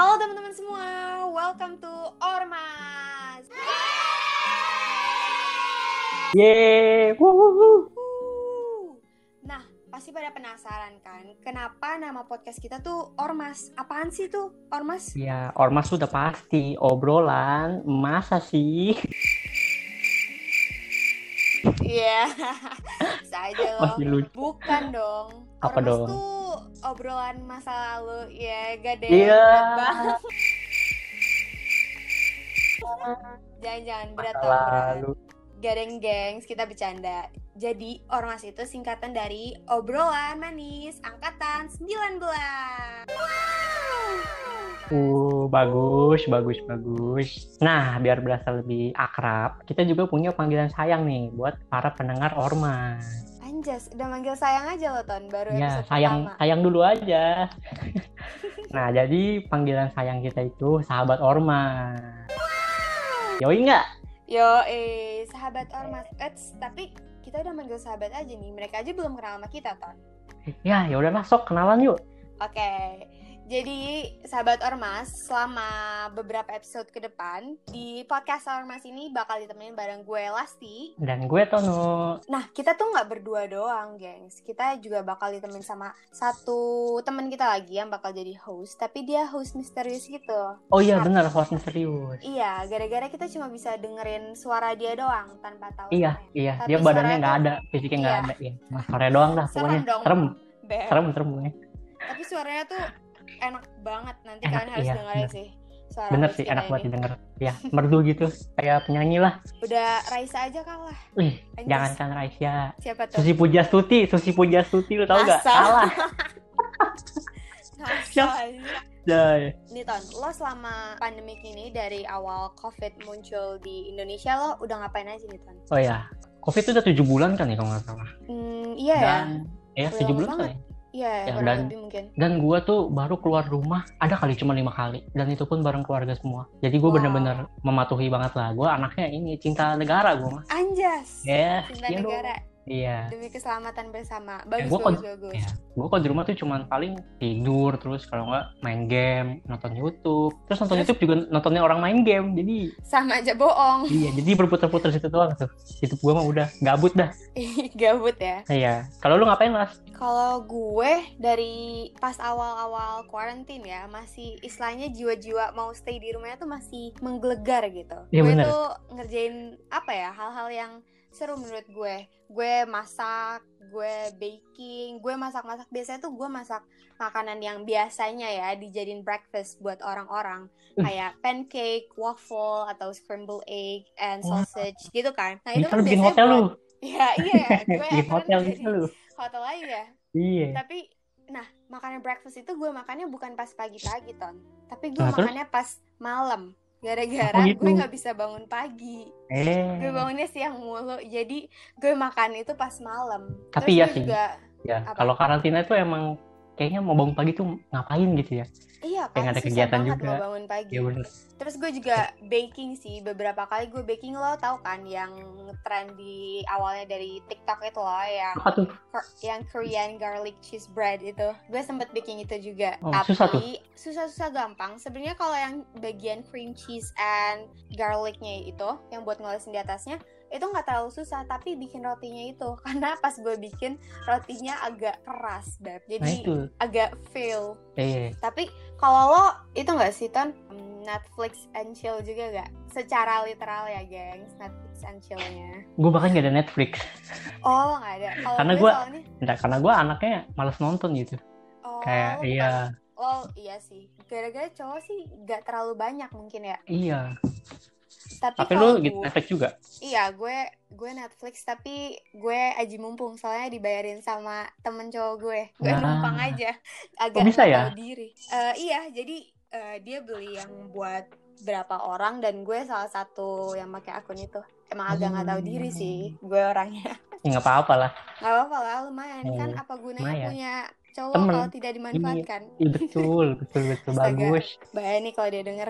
Halo teman-teman semua, welcome to Ormas. Yeay. Nah, pasti pada penasaran kan, kenapa nama podcast kita tuh Ormas? Apaan sih tuh Ormas? Ya, ormas sudah pasti obrolan. Masa sih? Iya, bisa aja loh. Masih lucu. Bukan dong. Apa Ormas dong? tuh obrolan masa lalu, ya gak deh. Iya. berat banget. Jangan-jangan berat Masa berat. lalu. Gadeng gengs, kita bercanda. Jadi, Ormas itu singkatan dari obrolan manis angkatan 19. Uh, bagus, bagus, bagus. Nah, biar berasa lebih akrab, kita juga punya panggilan sayang nih buat para pendengar ormas. Anjas, udah manggil sayang aja loh, Ton. Baru Ya, episode sayang, pertama. sayang dulu aja. nah, jadi panggilan sayang kita itu sahabat ormas. Yoi nggak? Yo, eh, sahabat Ormas. Eits, tapi kita udah manggil sahabat aja nih. Mereka aja belum kenal sama kita, Ton. Ya, ya udahlah sok kenalan yuk. Oke, jadi sahabat Ormas, selama beberapa episode ke depan, di podcast Ormas ini bakal ditemenin bareng gue, Lasti. Dan gue Tono. Nah, kita tuh nggak berdua doang, gengs. Kita juga bakal ditemenin sama satu teman kita lagi yang bakal jadi host, tapi dia host misterius gitu. Oh iya benar, host misterius. Iya, gara-gara kita cuma bisa dengerin suara dia doang tanpa tahu. Iya, namanya. iya. Tapi Dia badannya suaranya nggak ada, fisiknya nggak Iya. ada. Iya. Nah, sore doang dah Serem pokoknya. Serem, serem, serem. pokoknya. Tapi suaranya tuh enak banget. Nanti Enak, kalian harus iya, dengerin bener. sih. Suara Bener sih, enak banget didengar. Ya, merdu gitu. Kayak penyanyi lah. Udah Raisa aja kalah. Wih, Anjas. jangan kan Raisya. Siapa tuh? Susi Pujastuti, Susi Pujastuti lu tau gak? Aja. Jay. Nih Ton, lo selama pandemik ini dari awal COVID muncul di Indonesia lo udah ngapain aja nih Ton? Oh ya, Covid itu udah tujuh bulan kan ya kalau nggak salah. Hmm, iya ya. Dan ya Udah tujuh bulan kan ya. Iya, Ya, dan- lebih mungkin. Dan gua tuh baru keluar rumah ada kali cuma lima kali dan itu pun bareng keluarga semua. Jadi gue Wow. bener-bener mematuhi banget lah. Gue anaknya ini cinta negara gue mah. Anjas. Ya, Cinta iya dong. Iya. demi keselamatan bersama. Bagus, gua bagus, bagus. Ya, gue kalau di rumah tuh cuman paling tidur terus kalau nggak main game, nonton YouTube. Terus nonton? YouTube juga nontonnya orang main game. Jadi Sama aja bohong. iya, jadi berputar-putar situ doang tuh. YouTube gue mah udah gabut dah. Gabut ya. Iya. Kalau lu ngapain mas? Kalau gue dari pas awal-awal quarantine ya masih istilahnya jiwa-jiwa mau stay di rumahnya tuh masih menggelegar gitu. Iya, gue bener. tuh ngerjain apa ya hal-hal yang seru menurut gue. Gue masak, gue baking, gue masak-masak biasanya tuh gue masak makanan yang biasanya ya dijadiin breakfast buat orang-orang kayak pancake, waffle atau scrambled egg and Wah. sausage gitu kan. Nah itu kan bikin hotel lu. Iya iya, gue Bikin akan hotel bisa lu. hotel aja ya Iya. tapi nah makanan breakfast itu gue makannya bukan pas pagi-pagi ton tapi gue Nah, terus? makannya pas malam gara-gara Oh, gitu. gue nggak bisa bangun pagi gue Eh. bangunnya siang mulu jadi gue makan itu pas malam Tapi Terus gue sih. juga Ya, kalau karantina itu emang kayaknya mau bangun pagi tuh ngapain gitu ya? Iya kan ada susah kegiatan juga. mau bangun pagi Ya bener. terus gue juga baking sih beberapa kali gue baking lo tau kan yang tren di awalnya dari TikTok itu loh yang Apa tuh? Yang Korean garlic cheese bread itu gue sempet bikin itu juga Oh, tapi susah tuh? susah-susah gampang sebenarnya kalau yang bagian cream cheese and garlicnya itu yang buat ngolesin di atasnya itu nggak terlalu susah tapi bikin rotinya itu karena pas gue bikin rotinya agak keras beb Nah jadi itu. agak fail Eh, tapi kalau lo itu nggak sih ton Netflix and chill juga gak? Secara literal ya gengs Netflix and chillnya gue bahkan gak ada Netflix. Oh nggak ada Kalau Karena gue soalnya Enggak, karena gue anaknya males nonton gitu. Oh, Kayak iya, Oh iya sih, gara-gara cowok sih gak terlalu banyak mungkin ya. iya. Tapi, Tapi lu gitu Netflix juga. iya gue gue Netflix tapi gue aji mumpung soalnya dibayarin sama temen cowok gue. Gue Nah. numpang aja, agak Oh, bisa ya? diri. Eh, iya, jadi eh, dia beli yang buat berapa orang dan gue salah satu yang pakai akun itu. Emang agak nggak tahu diri sih gue orangnya. Ya nggak apa-apa lah. Nggak apa-apa lah, lumayan kan Hmm, apa gunanya lumayan. punya cowok Temen. kalau tidak dimanfaatkan. Iya betul, betul betul bagus. Bahaya nih kalau dia denger.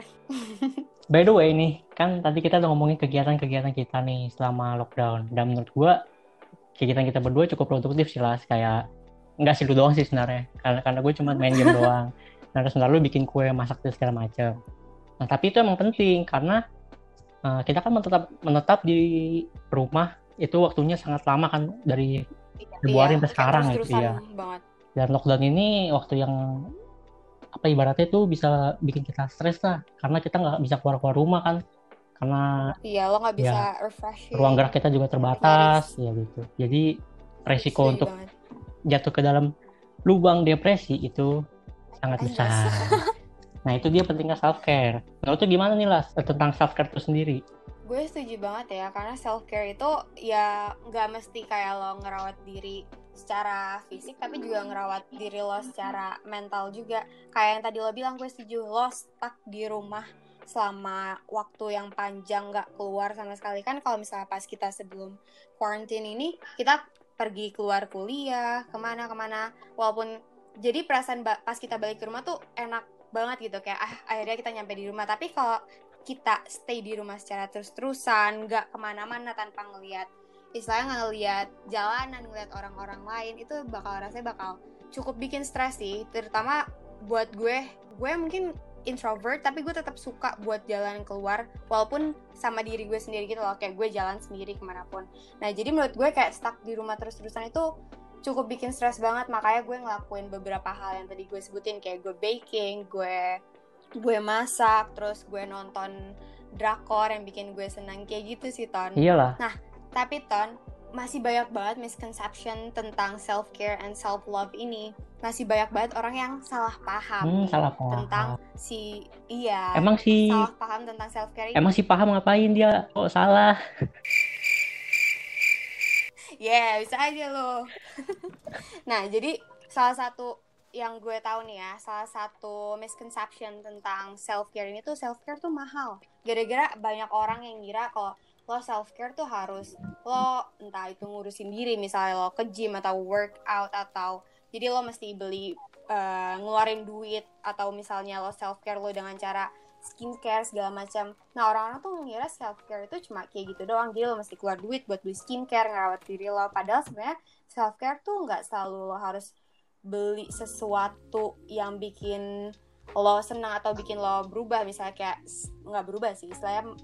By the way nih, kan tadi kita udah ngomongin kegiatan-kegiatan kita nih selama lockdown. Dan menurut gua kegiatan kita berdua cukup produktif sih lah. Kayak nggak sih lu doang sih sebenarnya. Karena karena gue cuma main game doang. nah terus lu bikin kue masak dan segala macam nah tapi itu emang penting karena uh, kita kan menetap menetap di rumah itu waktunya sangat lama kan dari Februari iya, sampai sekarang gitu ya banget. Dan lockdown ini waktu yang apa ibaratnya itu bisa bikin kita stres lah. Karena kita nggak bisa keluar keluar rumah kan. Karena iya lo nggak bisa ya, refreshing. ruang gerak kita juga terbatas ya gitu. Jadi resiko untuk banget. jatuh ke dalam lubang depresi itu sangat besar. Nah itu dia pentingnya self care nah itu gimana nih lah tentang self care itu sendiri? Gue setuju banget ya karena self care itu ya nggak mesti kayak lo ngerawat diri secara fisik tapi juga ngerawat diri lo secara mental juga. Kayak yang tadi lo bilang gue setuju lo stuck di rumah selama waktu yang panjang nggak keluar sama sekali. Kan kalau misalnya pas kita sebelum quarantine ini kita pergi keluar kuliah ke mana ke mana. Walaupun jadi perasaan pas kita balik ke rumah tuh enak banget gitu. Kayak ah akhirnya kita nyampe di rumah. Tapi kalau kita stay di rumah secara terus-terusan nggak ke mana-mana tanpa ngelihat istilahnya ngelihat jalanan ngelihat orang-orang lain itu bakal rasanya bakal cukup bikin stres sih. Terutama buat gue. Gue mungkin introvert tapi gue tetap suka buat jalan keluar walaupun sama diri gue sendiri gitu loh. Kayak gue jalan sendiri ke mana pun. Nah jadi menurut gue kayak stuck di rumah terus-terusan itu cukup bikin stres banget. Makanya gue ngelakuin beberapa hal yang tadi gue sebutin. Kayak gue baking gue gue masak terus gue nonton drakor yang bikin gue senang. Kayak gitu sih ton. Iyalah. Nah tapi Ton, masih banyak banget misconception tentang self care and self love ini. Masih banyak banget orang yang salah paham hmm, salah paham. tentang si iya. Emang si salah paham tentang self care. Emang si paham ngapain dia? Kok salah? Ya, yeah, bisa aja lo. nah, jadi salah satu yang gue tahu nih ya, salah satu misconception tentang self care ini tuh self care tuh mahal. Gara-gara banyak orang yang ngira kalau lo self care tuh harus lo entah itu ngurusin diri misalnya lo ke gym atau workout atau jadi lo mesti beli uh, ngeluarin duit atau misalnya lo self care lo dengan cara skincare segala macam. Nah orang-orang tuh mengira self care itu cuma kayak gitu doang. Jadi lo mesti keluar duit buat beli skincare, ngerawat diri lo. Padahal sebenarnya self care tuh nggak selalu lo harus beli sesuatu yang bikin lo senang atau bikin lo berubah. Misalnya kayak nggak berubah sih. Istilahnya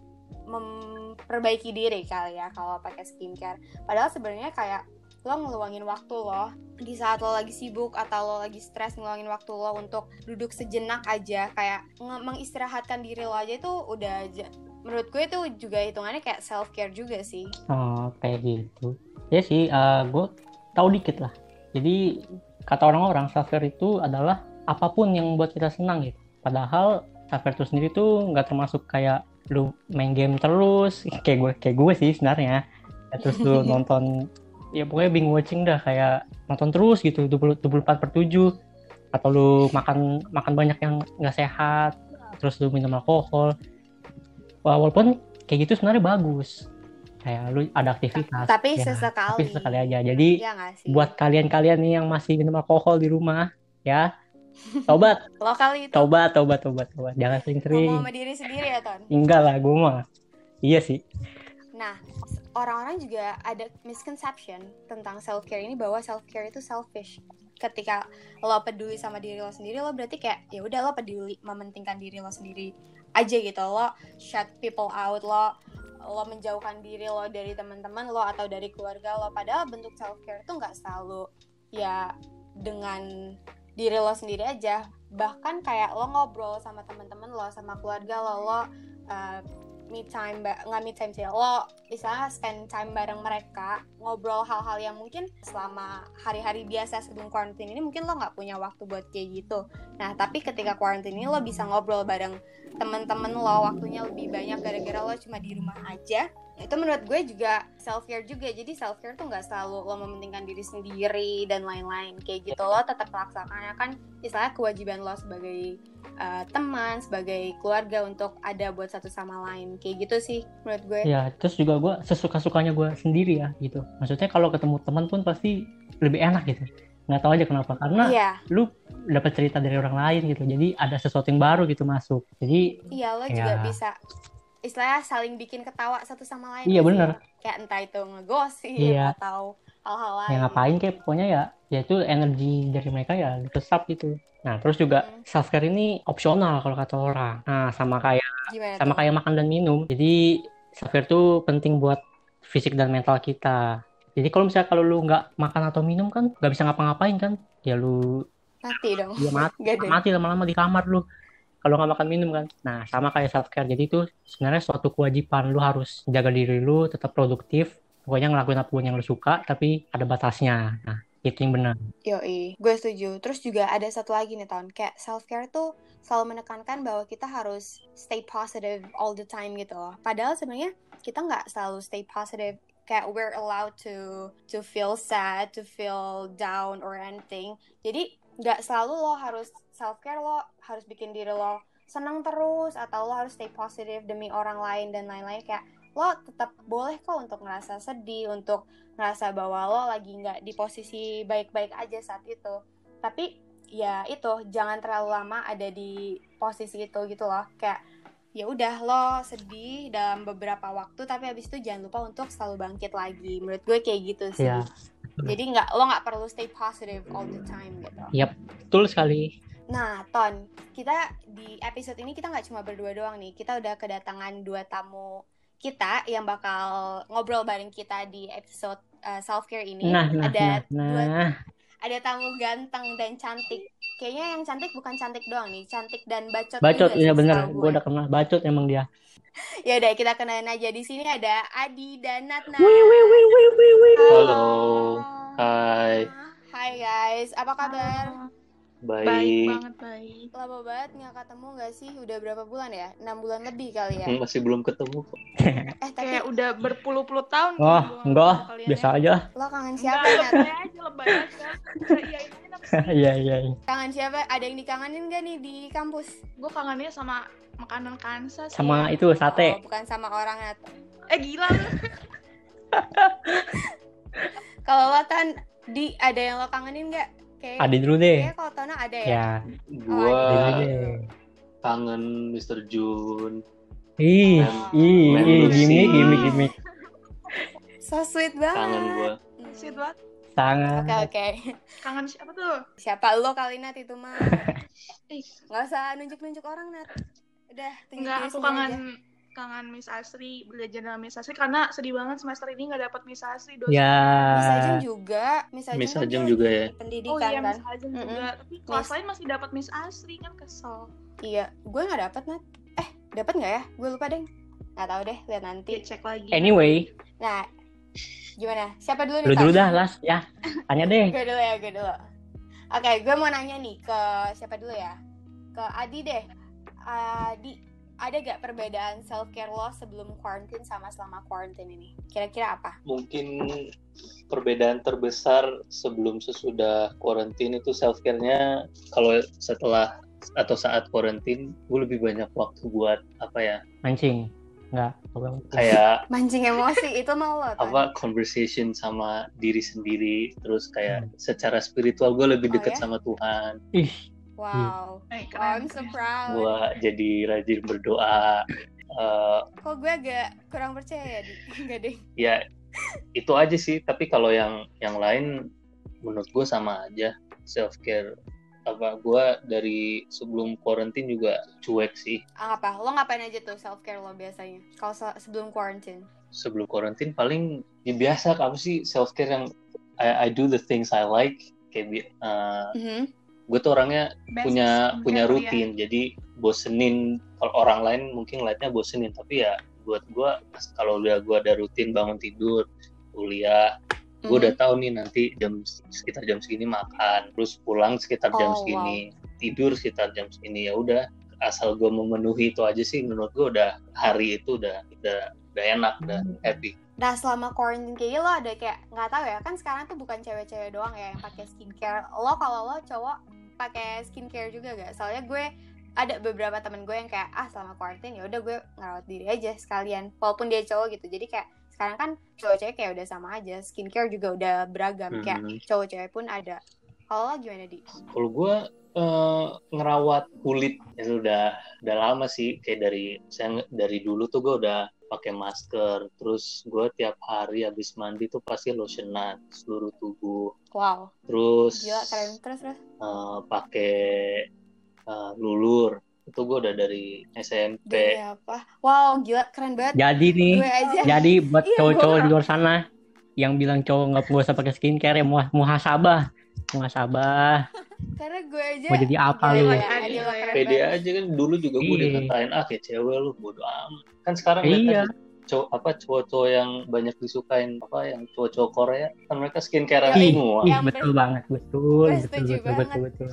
memperbaiki diri kali ya kalau pakai skincare. Padahal sebenarnya kayak lo ngeluangin waktu lo di saat lo lagi sibuk atau lo lagi stres ngeluangin waktu lo untuk duduk sejenak aja kayak mengistirahatkan diri lo aja itu udah aja. Menurut gue itu juga hitungannya kayak self care juga sih. Oh kayak gitu. Ya sih uh, gue tahu dikit lah. Jadi kata orang-orang self care itu adalah apa pun yang buat kita senang gitu. Padahal self care itu sendiri tuh nggak termasuk kayak lu main game terus. Kayak gue kayak gue sih sebenarnya. Ya, terus lu nonton ya pokoknya binge watching dah kayak nonton terus gitu 20, 24 per 7 atau lu makan makan banyak yang nggak sehat terus lu minum alkohol. Walaupun kayak gitu sebenarnya bagus. Kayak lu ada aktivitas. tapi ya, sesekali. tapi sesekali aja. Jadi ya buat kalian-kalian nih yang masih minum alkohol di rumah ya Tobat. Lokal itu. Tobat, tobat, tobat, tobat. Jangan sering-sering. Ngomong sama diri sendiri ya, Ton? Enggak lah, gue mah. Iya sih. Nah, orang-orang juga ada misconception tentang self care ini bahwa self care itu selfish. Ketika lo peduli sama diri lo sendiri, lo berarti kayak ya udah lo peduli mementingkan diri lo sendiri aja gitu. Lo shut people out, lo lo menjauhkan diri lo dari teman-teman lo atau dari keluarga lo. Padahal bentuk self care itu nggak selalu ya dengan diri lo sendiri aja. Bahkan kayak lo ngobrol sama teman-teman lo sama keluarga lo lo uh, me time nggak me time sih lo misalnya spend time bareng mereka ngobrol hal-hal yang mungkin selama hari-hari biasa sebelum quarantine ini mungkin lo nggak punya waktu buat kayak gitu. Nah tapi ketika quarantine ini lo bisa ngobrol bareng teman-teman lo waktunya lebih banyak gara-gara lo cuma di rumah aja itu menurut gue juga self care juga. Jadi self care tuh nggak selalu lo mementingkan diri sendiri dan lain-lain. Kayak gitu lo tetap laksanakan kan istilahnya kewajiban lo sebagai uh, teman sebagai keluarga untuk ada buat satu sama lain. Kayak gitu sih menurut gue. Ya terus juga gue sesuka sukanya gue sendiri ya gitu. Maksudnya kalau ketemu teman pun pasti lebih enak gitu. Nggak tahu aja kenapa. Karena yeah. lu dapat cerita dari orang lain gitu. Jadi ada sesuatu yang baru gitu masuk. Jadi iya lo ya, juga bisa istilahnya saling bikin ketawa satu sama lain iya bener. Kayak entah itu ngegosip iya. atau hal-hal lain. ya ngapain kayak pokoknya ya ya itu energi dari mereka ya resap gitu. Nah terus juga Hmm. self care ini opsional kalau kata orang. Nah sama kayak Gimana sama tuh? kayak makan dan minum. Jadi self care tuh penting buat fisik dan mental kita. Jadi kalau misalnya kalau lu nggak makan atau minum kan nggak bisa ngapa-ngapain kan? Ya lu Mati dong. ya mati. Mati lama-lama di kamar lu kalau nggak makan minum kan nah sama kayak self care jadi itu sebenarnya suatu kewajiban lu harus jaga diri lu tetap produktif pokoknya ngelakuin apa pun yang lu suka tapi ada batasnya nah itu yang benar Yoi, gue setuju. Terus juga ada satu lagi nih, Ton. Kayak self-care tuh selalu menekankan bahwa kita harus stay positive all the time gitu loh. Padahal sebenarnya kita nggak selalu stay positive. Kayak we're allowed to to feel sad, to feel down or anything. Jadi nggak selalu lo harus self-care, lo harus bikin diri lo senang terus atau lo harus stay positive demi orang lain dan lain-lain kayak lo tetap boleh kok untuk ngerasa sedih, untuk ngerasa bahwa lo lagi nggak di posisi baik-baik aja saat itu. Tapi ya itu jangan terlalu lama ada di posisi itu gitu loh. Kayak ya udah lo sedih dalam beberapa waktu tapi habis itu jangan lupa untuk selalu bangkit lagi. Menurut gue kayak gitu sih. ya Jadi nggak lo nggak perlu stay positive all the time gitu. betul sekali Nah, Ton, kita di episode ini kita nggak cuma berdua doang nih. Kita udah kedatangan dua tamu kita yang bakal ngobrol bareng kita di episode uh, self care ini. nah nah ada nah, dua nah. ada tamu ganteng dan cantik. Kayaknya yang cantik bukan cantik doang nih, cantik dan bacot. bacot ya sih bener gue udah kenal bacot emang dia Ya udah kita kenalin aja di sini ada Adi dan Natna. wih wih wih wih wih apa kabar? Baik Baik. banget baik. Lama banget nggak ketemu nggak sih? Udah berapa bulan ya? 6 bulan lebih kali ya? Masih belum ketemu kok. Eh tapi Kayak udah berpuluh-puluh tahun. oh gua enggak biasa ya. aja lo kangen Enggak, siapa lebay aja, lebay aja. Sih? iya iya iya. Kangen siapa? Ada yang dikangenin gak nih di kampus? Gue kangennya sama makanan Kansas. sih. sama itu sate Oh, bukan sama orang Nat. Eh gila lu. Kalau lo Tan, di ada yang lo kangenin gak? Kayak Adi dulu deh Kayaknya kalau Tona ada ya. ya Gua Ah. deh kangen Mr. Jun. ih ih ih gimmick gimmick gimmick So sweet banget. Kangen gua. Sweet banget. sangat Oke oke. Kangen siapa tuh? Siapa lo kali Nat itu mah? Ih. Nggak usah nunjuk-nunjuk orang Nat. Udah, tunjuk Enggak, diri aku kangen aja. Kangen Miss Asri belajar dengan Miss Asri karena sedih banget semester ini nggak dapat Miss Asri dosen. ya Miss Ajeng juga, Miss Ajeng, Miss kan Ajeng dia juga ya. Pendidikan Oh iya kan. Miss Ajeng juga, tapi kelas Miss- lain masih dapat Miss Asri kan kesel. Iya, gue nggak dapet Nat. Eh, dapet nggak ya? Gue lupa deh. Nggak tahu deh, lihat nanti. Dia cek lagi. anyway Nah, gimana? Siapa dulu nih? lu dulu dah las ya tanya deh gue dulu ya, gue dulu. Oke, gue mau nanya nih ke siapa dulu ya? Ke Adi deh. Adi, ada gak perbedaan self care lo sebelum quarantine sama selama quarantine ini? Kira-kira apa? Mungkin perbedaan terbesar sebelum sesudah quarantine itu self care-nya kalau setelah atau saat quarantine gue lebih banyak waktu buat apa ya mancing enggak kayak Mancing emosi itu mau lo. Tan. apa conversation sama diri sendiri terus kayak secara spiritual gue lebih Oh, dekat ya? sama Tuhan ih Wow. Eh, Wow, keren, I'm so proud. gue jadi rajin berdoa Eh, Kok gue agak kurang percaya ya, Di? Enggak deh. ya itu aja sih tapi kalau yang yang lain menurut gue sama aja self care apa gue dari sebelum quarantine juga cuek sih Ah, apa? Lo ngapain aja tuh self care lo biasanya? Kalau se- sebelum quarantine? sebelum quarantine paling ya biasa apa sih self care yang I, I do the things I like kayak bi- eh, Mhm. Gue tuh orangnya Best punya punya ya. rutin. Jadi bosenin kalau orang lain mungkin ngeliatnya bosenin. Tapi ya buat gue kalau udah gue ada rutin bangun tidur kuliah gue Mhm. udah tahu nih nanti jam sekitar jam segini makan. Terus pulang sekitar jam Oh, segini. tidur sekitar jam segini. Ya udah asal gue memenuhi itu aja sih menurut gue udah hari itu udah udah udah enak udah happy. Nah selama quarantine kayak gini lo ada kayak nggak tahu ya kan sekarang tuh bukan cewek-cewek doang ya yang pakai skincare. Lo kalau lo cowok pakai skincare juga gak? Soalnya gue ada beberapa temen gue yang kayak ah selama quarantine ya udah gue ngerawat diri aja sekalian. Walaupun dia cowok gitu. Jadi kayak sekarang kan cowok-cewek kayak udah sama aja. Skincare juga udah beragam kayak Hmm. cowok-cewek pun ada. Kalau gimana di? Kalau gue eh, ngerawat kulit itu udah udah lama sih kayak dari saya dari dulu tuh gue udah pakai masker terus gue tiap hari habis mandi tuh pasti lotionan seluruh tubuh Wow, terus gila keren terus terus. eh, pakai eh, lulur itu gue udah dari SMP Demi apa? Wow, gila keren banget. Jadi nih, Gue aja. jadi buat Iya, cowok-cowok di luar sana yang bilang cowok nggak usah pakai skincare ya muha- muhasabah, muhasabah. Karena gue aja. Mau jadi apa lu? ya. pede aja kan dulu juga gue Iya. dikatain ah kayak cewek lu bodo amat kan sekarang Iya. aja cowok apa cowok-cowok yang banyak disukain apa yang cowok-cowok Korea kan mereka skincare Ih, semua Ih, Yang betul banget, betul, Gue betul, betul, betul, banget. betul.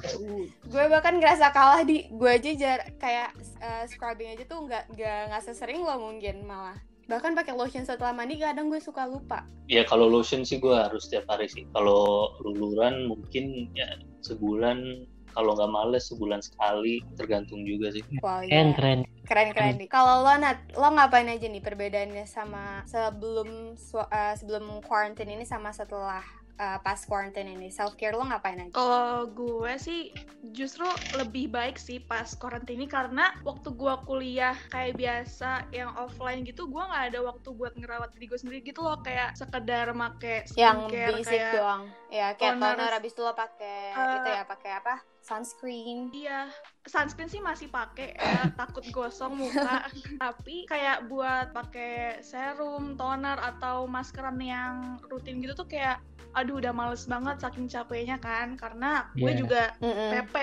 Gue bahkan ngerasa kalah di gue aja jar kayak uh, scrubbing aja tuh nggak nggak nggak sesering lo mungkin malah. Bahkan pakai lotion setelah mandi kadang gue suka lupa. ya kalau lotion sih gue harus tiap hari sih kalau luluran mungkin ya sebulan kalau nggak males sebulan sekali tergantung juga sih Wow, Keren, iya. keren. keren keren nih. Kalau lo Nat, lo ngapain aja nih perbedaannya sama sebelum uh, sebelum quarantine ini sama setelah uh, pas quarantine ini? Self care lo ngapain aja? Kalau gue sih justru lebih baik sih pas karantina ini karena waktu gue kuliah kayak biasa yang offline gitu gue nggak ada waktu buat ngerawat diri gue sendiri gitu loh kayak sekedar make Yang skincare basic kayak doang. Ya kayak toner. toner abis itu lo pakai Uh, itu ya pakai apa? Sunscreen. Iya, sunscreen sih masih pakai ya, takut gosong muka. Tapi kayak buat pakai serum, toner atau maskeran yang rutin gitu tuh kayak aduh udah males banget saking capeknya kan karena gue Iya. juga Oh,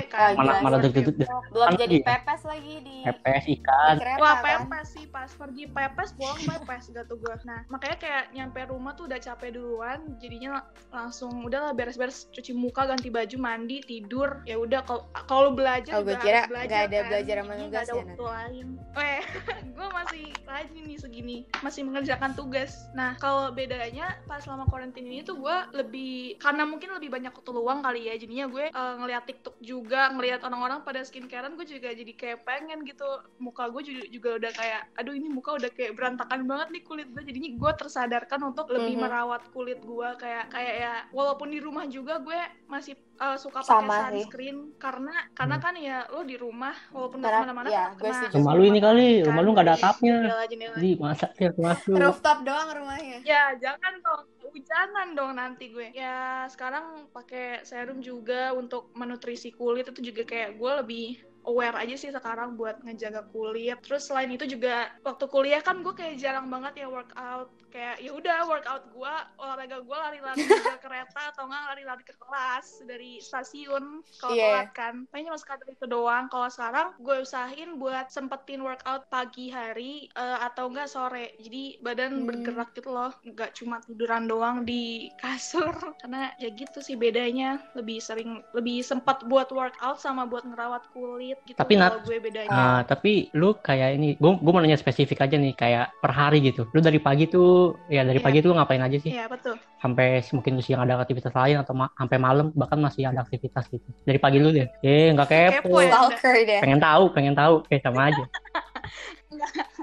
kan. mana sih. deg deg Belum Kan jadi iya. pepes lagi di di ikan. kereta Wah kan. pepes sih pas pergi pepes pulang pepes gak tuh gue. Nah makanya kayak nyampe rumah tuh udah capek duluan, jadinya langsung udahlah beres-beres cuci muka, ganti baju, mandi, tidur. Ya udah kalau kalau belajar Oh, gue juga kira harus belajar nggak ada kan. belajar sama nggak ada ya, waktu lain. Eh gue masih rajin nih segini, masih mengerjakan tugas. Nah kalau bedanya pas selama karantina ini tuh gue lebih karena mungkin lebih banyak waktu luang kali ya, jadinya gue eh, ngeliat TikTok juga, ngeliat orang-orang pada skincarean, gue juga jadi kayak pengen gitu. Muka gue juga, juga udah kayak, aduh ini muka udah kayak berantakan banget nih kulit gue. Jadinya gue tersadarkan untuk lebih Mhm. merawat kulit gue kayak kayak ya walaupun di rumah juga gue masih eh, suka Sama pakai sih. sunscreen karena karena kan ya lo di rumah walaupun nggak ke mana-mana ya, kena- gue. Rumah lu ini kali, rumah lu nggak ada atapnya. Jadi masa sih aku masuk. Rooftop doang rumahnya. Ya jangan dong, hujanan dong nanti gue. Ya sekarang pakai serum juga untuk menutrisi kulit itu juga kayak gue lebih aware aja sih sekarang buat ngejaga kulit. Terus selain itu juga waktu kuliah kan gue kayak jarang banget ya workout. Kayak ya udah workout gue, olahraga gue lari-lari ke kereta atau enggak lari-lari ke kelas dari stasiun kalau Iya. telat kan. Paling cuma sekadar itu doang. Kalau sekarang gue usahain buat sempetin workout pagi hari eh, atau enggak sore. Jadi badan Hmm. bergerak gitu loh, nggak cuma tiduran doang di kasur. Karena ya gitu sih bedanya. Lebih sering, lebih sempat buat workout sama buat ngerawat kulit gitu. Tapi, kalau Nat, gue bedanya. Ah, tapi lu kayak ini, gue gue mau nanya spesifik aja nih, kayak per hari gitu. Lu dari pagi tuh, ya dari Iya. pagi tuh lu ngapain aja sih? Iya betul. Sampai mungkin lu siang ada aktivitas lain atau ma- sampai malam bahkan masih ada aktivitas gitu. Dari pagi lu deh. Eh, nggak kepo. Kepo ya? Pengen tahu, pengen tahu. Kayak sama aja.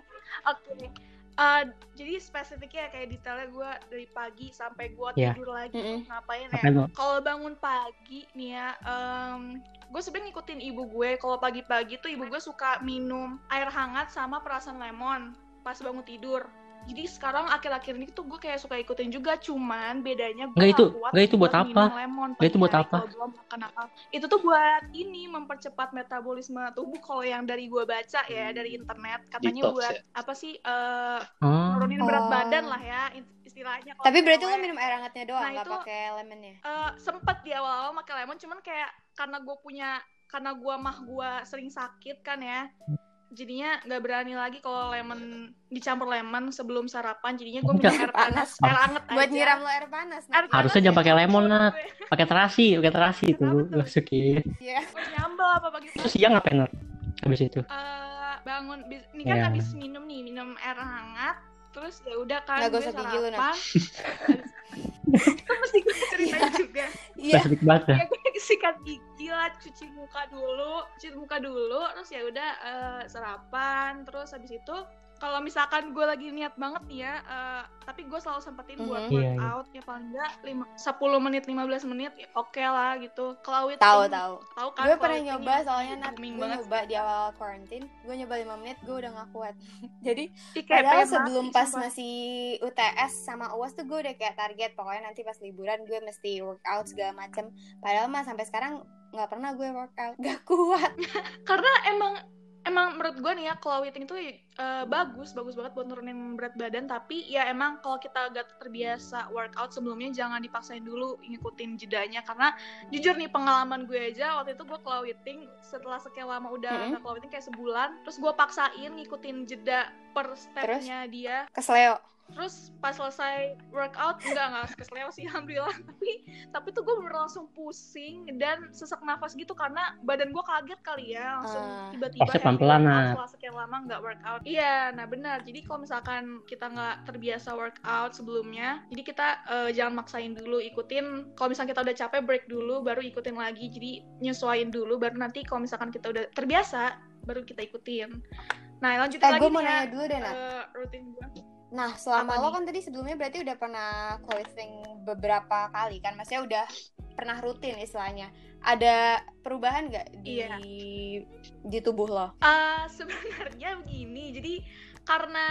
Eh, jadi spesifiknya kayak detailnya gue dari pagi sampai gue Iya. tidur lagi ngapain ya? Ngapain lu? Kalau bangun pagi nih ya, gue sebenarnya ngikutin ibu gue. Kalau pagi-pagi tuh ibu gue suka minum air hangat sama perasan lemon pas bangun tidur. Jadi sekarang akhir-akhir ini tuh gue kayak suka ikutin juga, cuman bedanya gue Nggak, itu- kuat nggak, itu buat apa? lemon Nggak, itu buat apa? makan apa. Itu tuh buat ini mempercepat metabolisme tubuh. Kalau yang dari gue baca ya dari internet katanya Detox buat ya? apa sih? eh Oh. nurunin berat Oh. badan lah ya istilahnya. Tapi berarti lo minum air hangatnya doang, Nah, nggak itu- pakai lemonnya. Eh, sempet di awal-awal pakai lemon cuman kayak karena gue punya karena gue mah gue sering sakit kan ya jadinya nggak berani lagi kalau lemon dicampur lemon sebelum sarapan jadinya gue minum air panas air anget Buat aja. nyiram lo air panas. Air Nat. Harusnya jangan ya, pakai lemon, gue. Nat. Pakai terasi, pakai terasi itu masukin. Iya. Gue nyambel apa pagi Terus siang ngapain? Habis itu. Eh, bangun ini kan Iya. habis minum nih minum air hangat terus ya udah kan Nggak gue gosok gigi lu, itu mesti gue ceritain juga Iya. Spesifik banget ya. ya gue sikat gigi lah cuci muka dulu cuci muka dulu terus ya udah eh, sarapan terus habis itu kalau misalkan gue lagi niat banget nih ya, eh, tapi gue selalu sempetin buat Mhm. Iya, iya. workout ya paling enggak lima- 10 menit 15 menit ya oke lah gitu. Kelawit Tahu tahu. Tahu kan? Gue pernah nyoba soalnya nat booming gue banget. nyoba di awal quarantine. Gue nyoba 5 menit, gue udah gak kuat. Jadi Padahal sebelum pas sumpah. masih UTS sama UAS tuh gue udah kayak target pokoknya nanti pas liburan gue mesti workout segala macem. Padahal mah sampai sekarang nggak pernah gue workout, gak kuat. karena emang emang menurut gue nih ya claw eating itu eh, bagus bagus banget buat nurunin berat badan tapi ya emang kalau kita gak terbiasa workout sebelumnya jangan dipaksain dulu ngikutin jedanya karena jujur nih pengalaman gue aja waktu itu gue claw eating setelah sekian lama udah Mm-mm. nggak claw eating kayak sebulan terus gue paksain ngikutin jeda per stepnya dia Kesleo. Terus pas selesai workout enggak enggak kesleo sih alhamdulillah. Tapi tapi tuh gue bener langsung pusing dan sesak nafas gitu karena badan gue kaget kali ya langsung Ah. tiba-tiba happy pelan-pelan, workout Nat. setelah sekian lama nggak workout. Iya nah benar. Jadi kalau misalkan kita nggak terbiasa workout sebelumnya jadi kita eh, jangan maksain dulu ikutin. Kalau misalkan kita udah capek break dulu baru ikutin lagi. Jadi nyesuaiin dulu baru nanti kalau misalkan kita udah terbiasa baru kita ikutin. Nah lanjutin Eh lagi gue mau ya, nanya dulu deh eh, rutin gue Nah selama apa lo nih? kan tadi sebelumnya berarti udah pernah clothing beberapa kali kan? Maksudnya udah pernah rutin istilahnya. Ada perubahan nggak di Iya. di tubuh lo? Eh, sebenarnya begini, jadi karena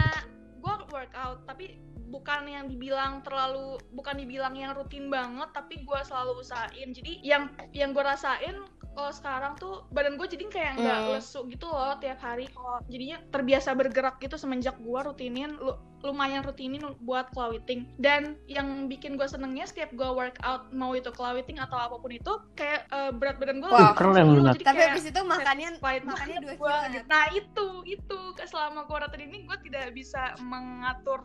gue workout, tapi bukan yang dibilang terlalu, bukan dibilang yang rutin banget, tapi gue selalu usahain. Jadi yang yang gue rasain kalau sekarang tuh badan gue jadi kayak nggak Hmm. lesu gitu loh tiap hari. Kalau jadinya terbiasa bergerak gitu semenjak gue rutinin, lu- lumayan rutinin buat clawitting. Dan yang bikin gue senengnya setiap gue workout mau itu clawitting atau apa pun itu, kayak eh, berat badan gue Wah, keren Nat. Tapi abis itu makannya makannya banget dua gua. kilo, Nat. Nah itu itu selama gue rutin ini gue tidak bisa mengatur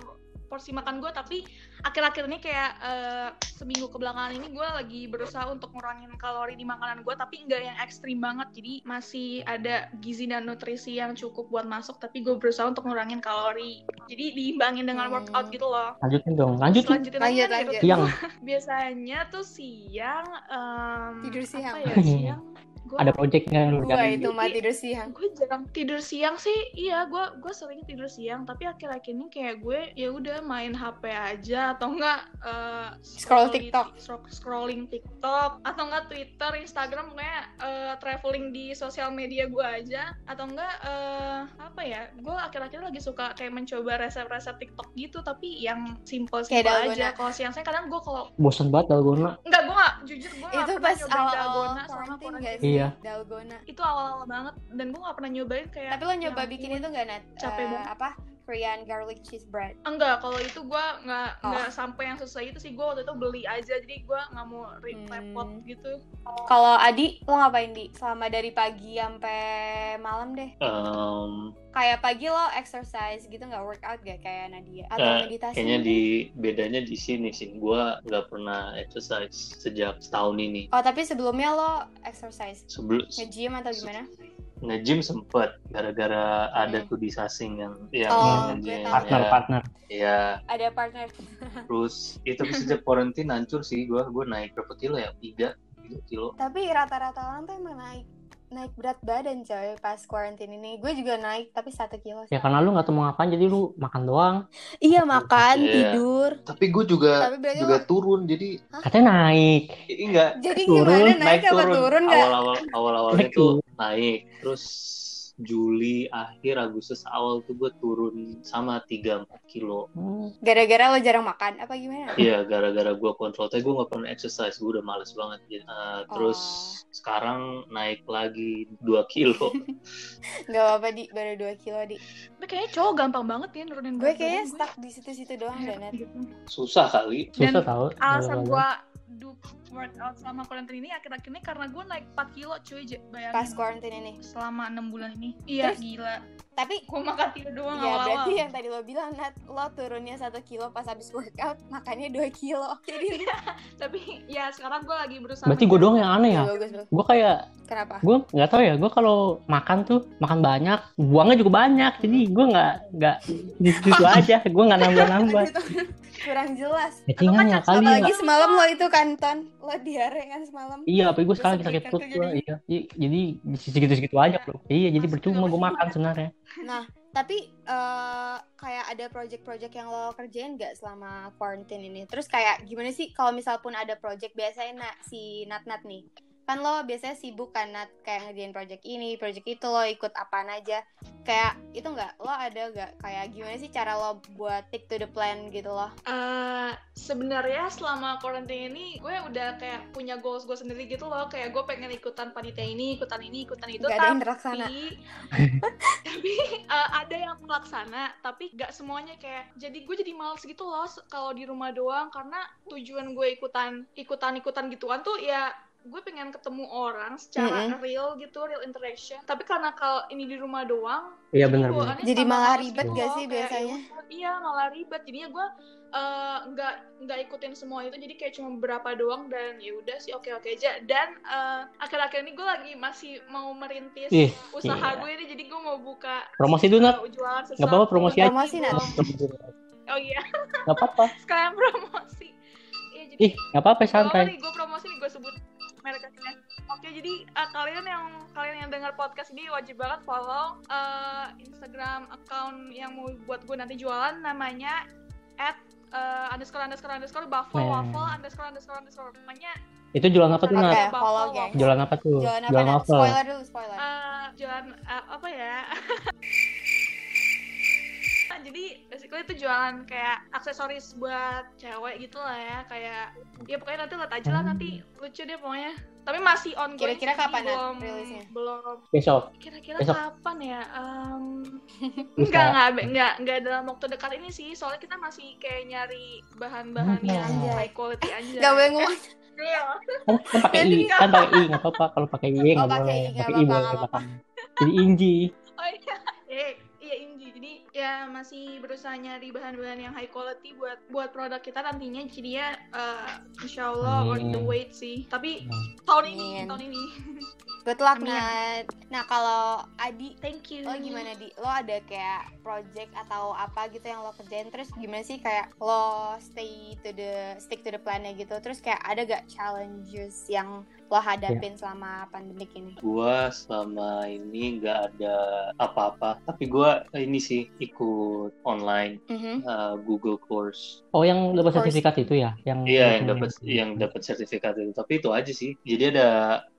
porsi makan gue tapi akhir-akhir ini kayak eh, seminggu kebelakangan ini gue lagi berusaha untuk ngurangin kalori di makanan gue tapi nggak yang ekstrim banget jadi masih ada gizi dan nutrisi yang cukup buat masuk tapi gue berusaha untuk ngurangin kalori jadi diimbangin dengan Hmm. workout gitu loh Lanjutin dong, lanjutin. Lanjutin Lanjut, lanjut. Siang, biasanya tuh siang em, Tidur siang. apa ya siang gua ada projectnya lu Gue itu mah tidur siang. gue jarang tidur siang sih iya gue gue sering tidur siang tapi akhir-akhir ini kayak gue ya udah main hp aja atau enggak eh, Scroll TikTok. scroll- scrolling tiktok atau enggak twitter instagram kayak eh, traveling di sosial media gue aja atau enggak eh, apa ya gue akhir-akhir lagi suka kayak mencoba resep-resep tiktok gitu tapi yang simple Kayak simple dalgona. aja kalau siang saya kadang gue kalau Bosan banget dalgona. enggak gue nggak jujur gue nggak Itu pas awal-awal quarantine quarantine. gak Iya. Dalgona. itu awal-awal banget dan gue nggak pernah nyobain kayak Tapi lo nyoba bikin itu gak Nat? capek Eh, banget. apa? Korean garlic cheese bread. Enggak, kalau itu gue nggak Oh. nggak sampai yang susah itu sih gue waktu itu beli aja jadi gue nggak mau Hmm. repot gitu. Kalau Adi, lo ngapain di? Selama dari pagi sampai malam deh. Em, Kayak pagi lo exercise gitu nggak workout gak kayak Nadia? Atau Nah, meditasi? kayaknya mungkin? di bedanya di sini sih. Gua nggak pernah exercise sejak setahun ini. Oh tapi sebelumnya lo exercise? Sebelum Nge-gym atau gimana? Nge-gym sempet gara-gara ada Hmm. tuh di Sasing yang yang Oh, nge-gym. gue tahu. Partner, Ya, partner. ya. Ada partner. terus itu sejak quarantine hancur sih gua gua naik berapa kilo ya tiga tiga kilo Tapi rata-rata orang tuh emang naik naik berat badan coy pas quarantine ini. Gue juga naik tapi satu kilo. Ya karena lu nggak tahu mau ngapain jadi lu makan doang. Iya makan, Iya. tidur. tapi gue juga Tapi juga lo- turun jadi Katanya naik. i- enggak jadi turun, gimana naik, apa turun nggak? awal-awal awal-awalnya Naik tuh naik terus Juli akhir Agustus awal tuh gue turun sama 3-4 kilo Hmm, Gara-gara lo jarang makan apa gimana? Iya, gara-gara gue kontrol, tapi gue gak pernah exercise, gue udah males banget. Gitu. Uh, terus Oh. sekarang naik lagi 2 kilo. Gak apa-apa di baru 2 kilo di. Tapi kayaknya cowok gampang banget ya nurunin Gue berat kayaknya badan stuck di situ-situ doang Gue. deh Nat. Gitu. Susah kali. susah Dan tahu. Alasan gue do workout selama quarantine ini akhir-akhir ini karena gue naik 4 kilo cuy bayangin. Pas quarantine ini. selama 6 bulan ini. Iya Terus? gila. Tapi Gue makan tidur doang ya awal-awal. berarti yang tadi lo bilang Nat, lo turunnya satu kilo pas habis workout, makannya 2 kilo. Jadi Tapi ya sekarang gue lagi berusaha. Berarti gue doang yang aneh ya. bagus. Gue kayak Kenapa? gue nggak tahu ya. Gue kalau makan tuh makan banyak, buangnya juga banyak. Jadi gue nggak nggak gitu aja. Gue nggak nambah nambah. Kurang jelas. Settingan ya kali ya. Apalagi semalam lo itu kan Ton, lo diare kan semalam. Iya, tapi gue sekarang sakit perut gue. jadinya. Iya, I- jadi segitu-segitu aja bro. Iya, jadi percuma gue makan sebenarnya. Nah, Tapi eh, kayak ada project-project yang lo kerjain nggak selama quarantine ini? Terus kayak gimana sih kalau misal pun ada project biasanya nak si Nat Nat nih kan lo biasanya sibuk kan Nat kayak ngerjain project ini, project itu lo ikut apaan aja. Kayak itu nggak? Lo ada nggak kayak gimana sih cara lo buat stick to the plan gitu loh? Eh, sebenarnya selama quarantine ini gue udah kayak punya goals gue sendiri gitu loh kayak gue pengen ikutan panitia ini ikutan ini ikutan itu Nggak ada yang tapi terlaksana. tapi eh, ada yang terlaksana tapi gak semuanya kayak jadi gue jadi males gitu loh kalau di rumah doang karena tujuan gue ikutan ikutan ikutan gituan tuh ya gue pengen ketemu orang secara Mm-mm. real gitu real interaction tapi karena kalau ini di rumah doang Iya jadi benar. Jadi malah ribet gitu gak sih kayak, biasanya? ya udah, iya malah ribet jadinya gue eh, nggak nggak ikutin semua itu jadi kayak cuma beberapa doang dan ya udah sih oke oke aja dan eh, akhir-akhir ini gue lagi masih mau merintis Ih, usaha iya. gue ini jadi gue mau buka Promosi dulu Nat. eh, Nggak apa-apa promosi aja. Promosi, Nat. oh iya Nggak apa-apa. sekalian promosi Iya jadi Ih, nggak apa-apa Gak apa santai. gue promosi jadi eh, kalian yang kalian yang dengar podcast ini wajib banget follow eh, Instagram account yang mau buat gue nanti jualan namanya at eh, underscore underscore underscore buffalo Nah. waffle underscore underscore underscore pokoknya Itu jualan apa tuh Oke, Nat? follow guys. Jualan apa tuh? Jualan apa? Nat? waffle. Spoiler dulu, spoiler. eh, jualan eh, apa ya jadi basically itu jualan kayak aksesoris buat cewek gitu lah ya kayak ya pokoknya nanti lihat aja lah nanti lucu deh pokoknya tapi masih on Kira-kira kapan, Nat, rilisnya? belum Besok. kira-kira Besok. kapan ya Em, Bisa. enggak enggak enggak enggak dalam waktu dekat ini sih soalnya kita masih kayak nyari bahan-bahan Hmm. yang high quality aja Gak boleh ngomong. Iya. Kan, kan pakai i, kan pakai i nggak apa-apa. Kalau pakai i nggak boleh. Pakai i boleh. Jadi Inji. oh iya eh ya masih berusaha nyari bahan-bahan yang high quality buat buat produk kita nantinya jadi ya eh, insya Allah on the wait sih tapi Nah. tahun ini Amin. tahun ini Good luck, Amin. Nat. Nah, kalau Adi, thank you lo gimana, Di? Lo ada kayak project atau apa gitu yang lo kerjain? Terus gimana sih kayak lo stay to the, stick to the plan-nya gitu? Terus kayak ada gak challenges yang lo hadapin selama pandemik ini? Gua selama ini nggak ada apa-apa, tapi gua ini sih ikut online Mhm. uh, Google course. Oh, yang dapat sertifikat itu ya? Yang Iya, yang dapat yang dapat sertifikat itu. Tapi itu aja sih. Jadi ada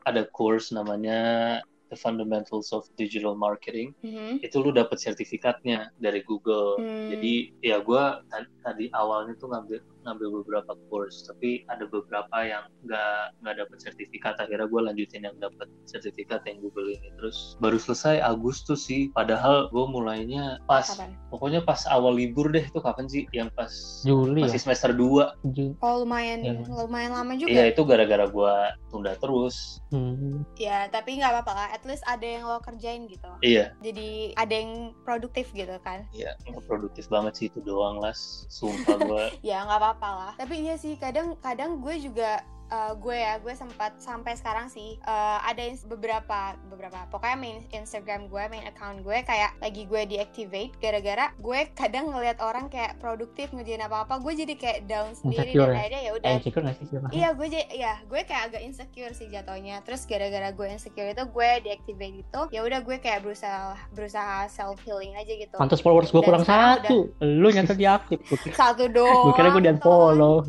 ada course namanya The Fundamentals of Digital Marketing. Mhm. Itu lu dapat sertifikatnya dari Google. Hmm. Jadi ya gua ta- tadi awalnya tuh ngambil ngambil beberapa course, tapi ada beberapa yang nggak nggak dapat sertifikat. Akhirnya gue lanjutin yang dapat sertifikat yang Google ini. Terus baru selesai Agustus sih. Padahal gue mulainya pas Kapan? pokoknya pas awal libur deh itu kapan sih? Yang pas Juli ya? masih semester 2 Ju- Oh, lumayan, Iya. lumayan lama juga. Iya itu gara-gara gua tunda terus. Hmm. Ya, tapi nggak apa-apa lah. At least ada yang lo kerjain gitu. Iya, Jadi ada yang produktif gitu kan. iya produktif banget sih itu doang las. Sumpah gua. ya nggak apa-apa lah. Tapi iya sih kadang kadang gue juga eh, gue ya gue sempat sampai sekarang sih eh, ada beberapa beberapa pokoknya main Instagram gue main account gue kayak lagi gue deactivate gara-gara gue kadang ngelihat orang kayak produktif ngerjain apa apa gue jadi kayak down sendiri Insecure dan ya? akhirnya ya Eh, udah insecure nggak sih? Siapa? Iya gue jadi ya gue kayak agak insecure sih jatuhnya terus gara-gara gue insecure itu gue deactivate itu ya udah gue kayak berusaha berusaha self healing aja gitu Pantas followers gue kurang satu. Lu nyata diaktif. Satu doang gue kira gue di tolong.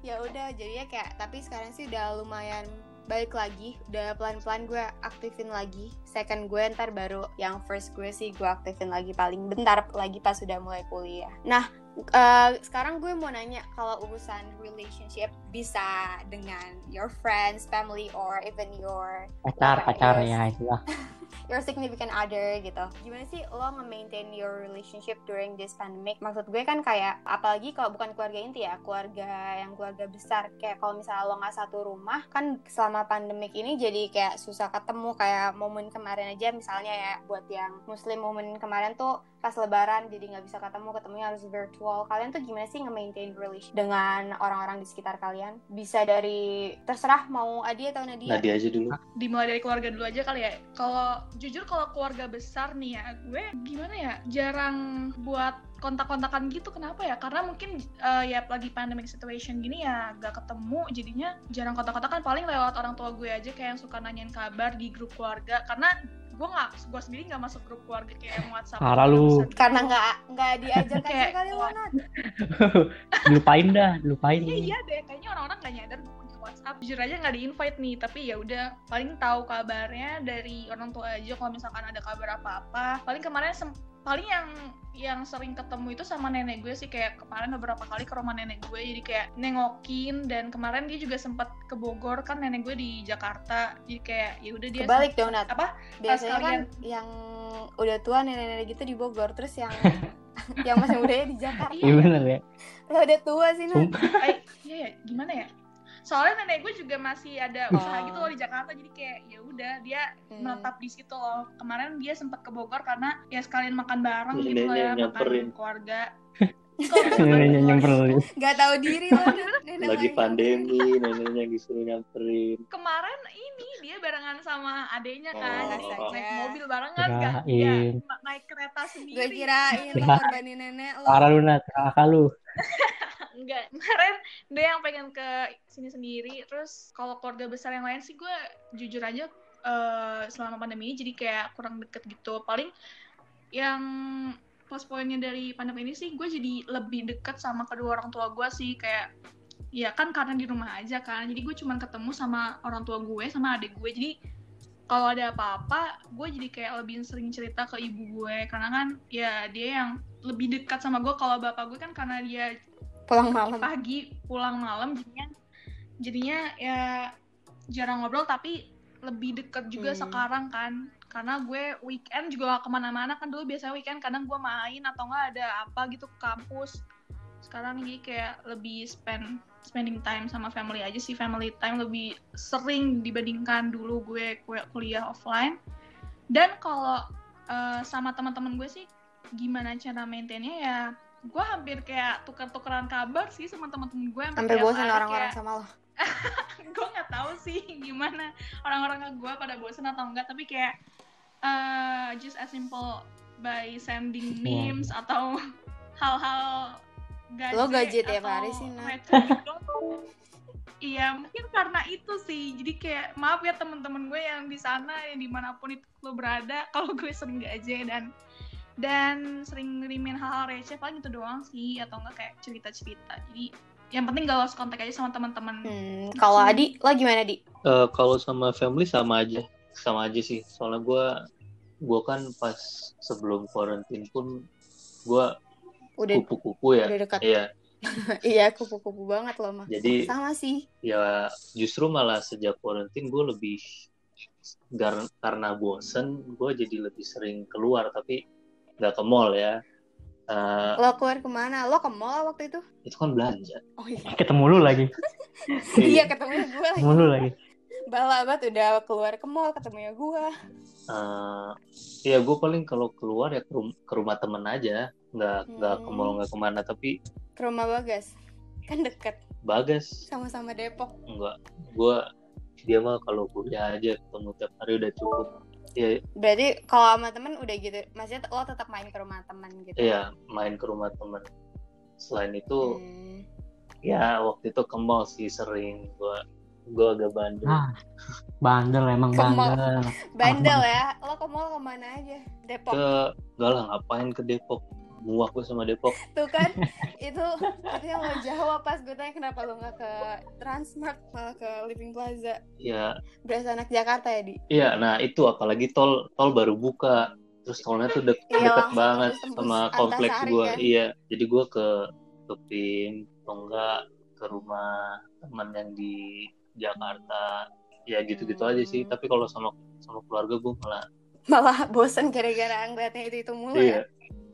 Ya udah jadinya kayak tapi sekarang sih udah lumayan balik lagi. Udah pelan-pelan gue aktifin lagi. Second gue ntar baru yang first gue sih gue aktifin lagi paling bentar lagi pas sudah mulai kuliah. Nah eh, sekarang gue mau nanya kalau urusan relationship bisa dengan your friends family or even your Pacar, pacar Yes. your significant other gitu. Gimana sih lo nge-maintain your relationship during this pandemic? Maksud gue kan kayak apalagi kalau bukan keluarga inti ya, keluarga yang keluarga besar. Kayak kalau misalnya lo nggak satu rumah, kan selama pandemic ini jadi kayak susah ketemu kayak momen kemarin aja misalnya ya buat yang muslim momen kemarin tuh pas lebaran jadi nggak bisa ketemu ketemunya harus virtual kalian tuh gimana sih nge-maintain relation dengan orang-orang di sekitar kalian bisa dari terserah mau Adi atau Nadia Nadia aja dulu. dimulai dari keluarga dulu aja kali ya. Kalau jujur kalau keluarga besar nih ya, gue gimana ya jarang buat kontak-kontakan gitu. Kenapa ya? Karena mungkin eh, ya lagi pandemic situation gini ya gak ketemu, jadinya jarang kontak-kontakan. Paling lewat orang tua gue aja kayak yang suka nanyain kabar di grup keluarga. Karena gue nggak gue sendiri nggak masuk grup keluarga kayak yang WhatsApp Parah lu. Karena nggak nggak diajak aja Kayak- kali Nat. lupain dah lupain Iya iya deh, kayaknya orang-orang gak nyadar WhatsApp. Jujur aja nggak di invite nih, tapi ya udah paling tahu kabarnya dari orang tua aja kalau misalkan ada kabar apa-apa. Paling kemarin sem- paling yang yang sering ketemu itu sama nenek gue sih kayak kemarin beberapa kali ke rumah nenek gue jadi kayak nengokin dan kemarin dia juga sempat ke Bogor kan nenek gue di Jakarta jadi kayak ya udah dia Kebalik dong Nat. apa Biasanya kan sekalian. yang udah tua nenek-nenek gitu di Bogor terus yang yang masih mudanya di Jakarta. iya bener ya Lo udah tua sih Nat. Eh, iya ya, gimana ya? Soalnya nenek gue juga masih ada usaha Oh. gitu loh di Jakarta, jadi kayak ya udah dia Hmm. menetap di situ loh. Kemarin dia sempat ke Bogor karena ya sekalian makan bareng gitu Neneknya lah ya, nyamperin. makan keluarga. neneknya nyamperin Gak tahu diri lo Nat. Nenek lagi lagi. pandemi neneknya disuruh nyamperin Kemarin ini dia barengan sama adeknya kan, Oh. naik mobil barengan kan, ya, Kirain. naik kereta Gue sendiri. kirain lo Kira- korbanin nenek lo. parah lu kakak lu Enggak, kemarin dia yang pengen ke sini sendiri. Terus kalau keluarga besar yang lain sih gue jujur aja eh, selama pandemi jadi kayak kurang deket gitu. Paling yang plus poinnya dari pandemi ini sih gue jadi lebih deket sama kedua orang tua gue sih. Kayak ya kan karena di rumah aja kan. Jadi gue cuman ketemu sama orang tua gue sama adik gue. Jadi kalau ada apa-apa gue jadi kayak lebih sering cerita ke ibu gue. Karena kan ya dia yang lebih dekat sama gue. Kalau bapak gue kan karena dia Pulang malam. pagi pulang malam jadinya jadinya ya jarang ngobrol tapi lebih deket juga Hmm. sekarang kan karena gue weekend juga gak ke mana-mana kan dulu biasanya weekend kadang gue main atau enggak ada apa gitu ke kampus sekarang jadi kayak lebih spend spending time sama family aja sih family time lebih sering dibandingkan dulu gue kuliah offline dan kalau eh, sama teman-teman gue sih gimana cara maintainnya ya gue hampir kayak tuker-tukeran kabar sih sama teman-teman gue Sampai bosan orang-orang kayak- sama lo. gue nggak tahu sih gimana orang-orang gue pada bosan atau enggak tapi kayak uh, just as simple by sending memes atau hal-hal gaje Lo tiap atau hari sih. Iya mungkin karena itu sih jadi kayak maaf ya teman-teman gue yang di sana yang di mana pun itu lo berada kalau gue sering gaje dan dan sering ngirimin hal-hal receh paling itu doang sih atau enggak kayak cerita-cerita jadi yang penting gak lost kontak aja sama teman-teman Hmm, kalau Adi, lo gimana Di? Eh, kalau sama family sama aja sama aja sih soalnya gue gue kan pas sebelum quarantine pun gue Udah kupu-kupu ya udah dekat. iya iya, kupu-kupu banget lo mah. jadi Sama sih. ya justru malah sejak quarantine gue lebih gar- karena bosen gue jadi lebih sering keluar tapi nggak ke mall ya Eh, Lo keluar ke mana? Lo ke mall waktu itu? itu kan belanja Oh iya. ketemu lu lagi iya, ketemu gue lagi. ketemu lu lagi Bala banget udah keluar ke mall ketemu ya gue. Eh, ya gue paling kalau keluar ya ke, rum- ke rumah temen aja nggak nggak ke Hmm. mall nggak ke mana tapi Ke rumah Bagas. Kan deket. bagas Sama-sama Depok. nggak gue dia mah kalau kuliah aja ketemu tiap hari udah cukup ya Berarti kalau sama temen udah gitu. Maksudnya lo tetap main ke rumah temen gitu. iya main ke rumah temen selain itu Hmm. ya waktu itu ke mall sih sering gue gue agak bandel ah bandel emang Ke bandel Bandel ya. Lo ke mall ke mana aja? Depok. ke gak lah ngapain ke Depok muak gue sama Depok Tuh kan. itu itu yang lo jawab pas gue tanya kenapa lo nggak ke Transmart malah ke Living Plaza. ya Berasa anak Jakarta ya, Di? iya nah itu apalagi tol tol baru buka terus tolnya tuh dek- Iya, deket banget sama kompleks gue kan? iya jadi gue ke ke PIM atau enggak ke rumah teman yang di Jakarta ya gitu-gitu aja sih Hmm. tapi kalau sama sama keluarga gue malah Malah bosen gara-gara ngeliatnya itu-itu mulu ya.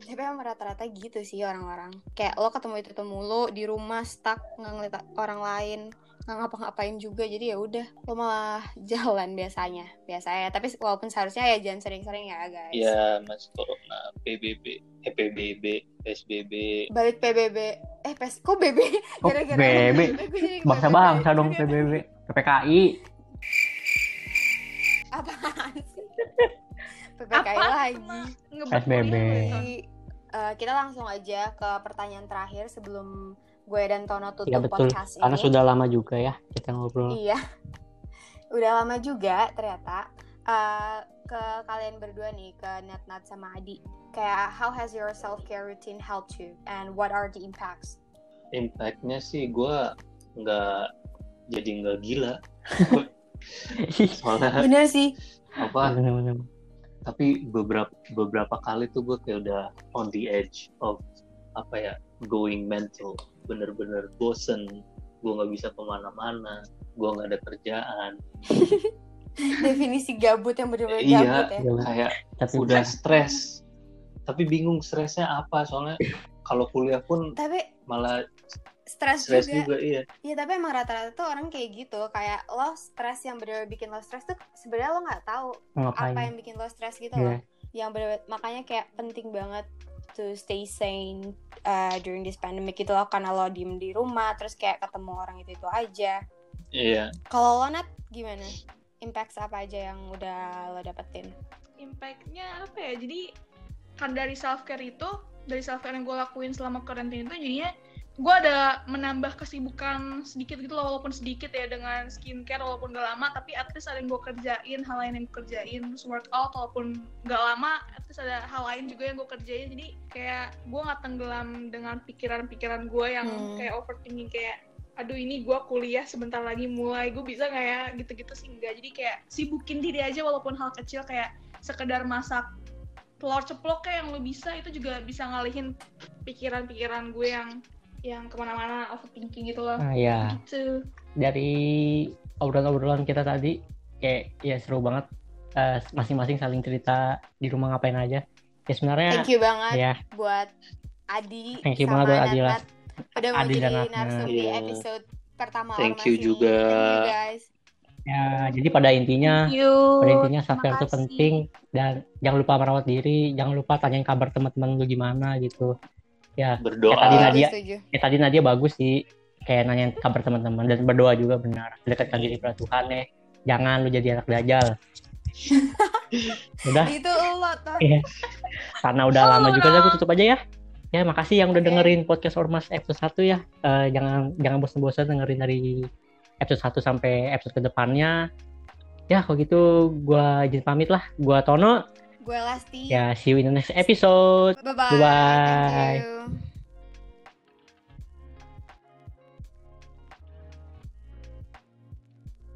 Iya Tapi emang rata-rata gitu sih orang-orang. Kayak lo ketemu itu itu mulu di rumah stuck nggak ngeliat orang lain nggak ngapa-ngapain juga jadi ya udah lo malah jalan biasanya biasanya tapi walaupun seharusnya ya jangan sering-sering ya guys ya mas corona PBB eh PBB PSBB balik PBB eh pes kok BB Oh, gara-gara PBB. bangsa bangsa dong. PBB PPKI apaan sih PPKI Apa? lagi Ngebut PSBB. Eh, kita langsung aja ke pertanyaan terakhir sebelum gue dan Tono tutup ya betul podcast karena ini. sudah lama juga ya kita ngobrol Iya. Udah lama juga ternyata. uh, ke kalian berdua nih, ke Nat Nat sama Adi. Kayak how has your self care routine helped you and what are the impacts? Impactnya sih gue nggak jadi nggak gila. Soalnya Bener sih. apa? Bener-bener. Tapi beberapa beberapa kali tuh gue kayak udah on the edge of apa ya going mental. Bener-bener bosen. Gue nggak bisa ke mana-mana. Gue nggak ada kerjaan. Definisi gabut yang bener-bener iya, gabut ya. kayak Tapi udah stres. Tapi bingung stresnya apa? Soalnya kalau kuliah pun Tapi malah stres juga. juga iya. Iya tapi emang rata-rata tuh orang kayak gitu. Kayak lo stres yang bener-bener bikin lo stres tuh sebenarnya lo nggak tahu ngapain? apa yang bikin lo stres gitu Iya. loh. Yang bener makanya kayak penting banget to stay sane uh, during this pandemic gitu loh karena lo diem di rumah terus kayak ketemu orang itu itu aja. Iya. Kalau lo Nat gimana? Impact apa aja yang udah lo dapetin? impactnya apa ya jadi kan dari self care itu dari self care yang gue lakuin selama karantina itu jadinya gue ada menambah kesibukan sedikit gitu loh walaupun sedikit ya dengan skincare walaupun gak lama tapi at least ada yang gue kerjain hal lain yang gue kerjain terus workout walaupun gak lama at least ada hal lain juga yang gue kerjain. Jadi kayak gue nggak tenggelam dengan pikiran-pikiran gue yang Hmm. kayak overthinking kayak aduh ini gue kuliah sebentar lagi mulai gue bisa nggak ya? Gitu-gitu sih enggak jadi kayak sibukin diri aja walaupun hal kecil kayak sekedar masak telur ceplok kayak yang lo bisa itu juga bisa ngalihin pikiran-pikiran gue yang yang ke mana-mana overthinking gitu loh Nah, ya gitu dari obrolan-obrolan kita tadi kayak ya seru banget Eh, masing-masing saling cerita di rumah ngapain aja. Ya sebenarnya Thank you banget ya buat Adi Thank you sama banget buat Adi lah. Udah mau Adi dan jadi Natna. narsum di Iya. episode pertama Thank you juga. Thank you guys. ya jadi pada intinya Thank you pada intinya care itu penting dan jangan lupa merawat diri, jangan lupa tanyain kabar teman-teman lu gimana gitu. Ya, Berdoa. Tadi Setuju, Nadia. ya tadi Nadia bagus sih kayak nanyain kabar teman-teman dan berdoa juga benar. Dekatkan diri pada Tuhan ya. Jangan lu jadi anak dajal. Udah, Itu lo tuh. Iya. karena udah Oh, lama juga aku tutup aja ya. Ya, makasih yang udah Oke. dengerin podcast Ormas episode 1 ya. Eh, jangan jangan bosan-bosan dengerin dari episode 1 sampai episode ke depannya. Ya, kalau gitu gua izin pamit lah. Gua Tono. Gue Lasti. Ya, see you in the next episode. Bye-bye. Bye-bye.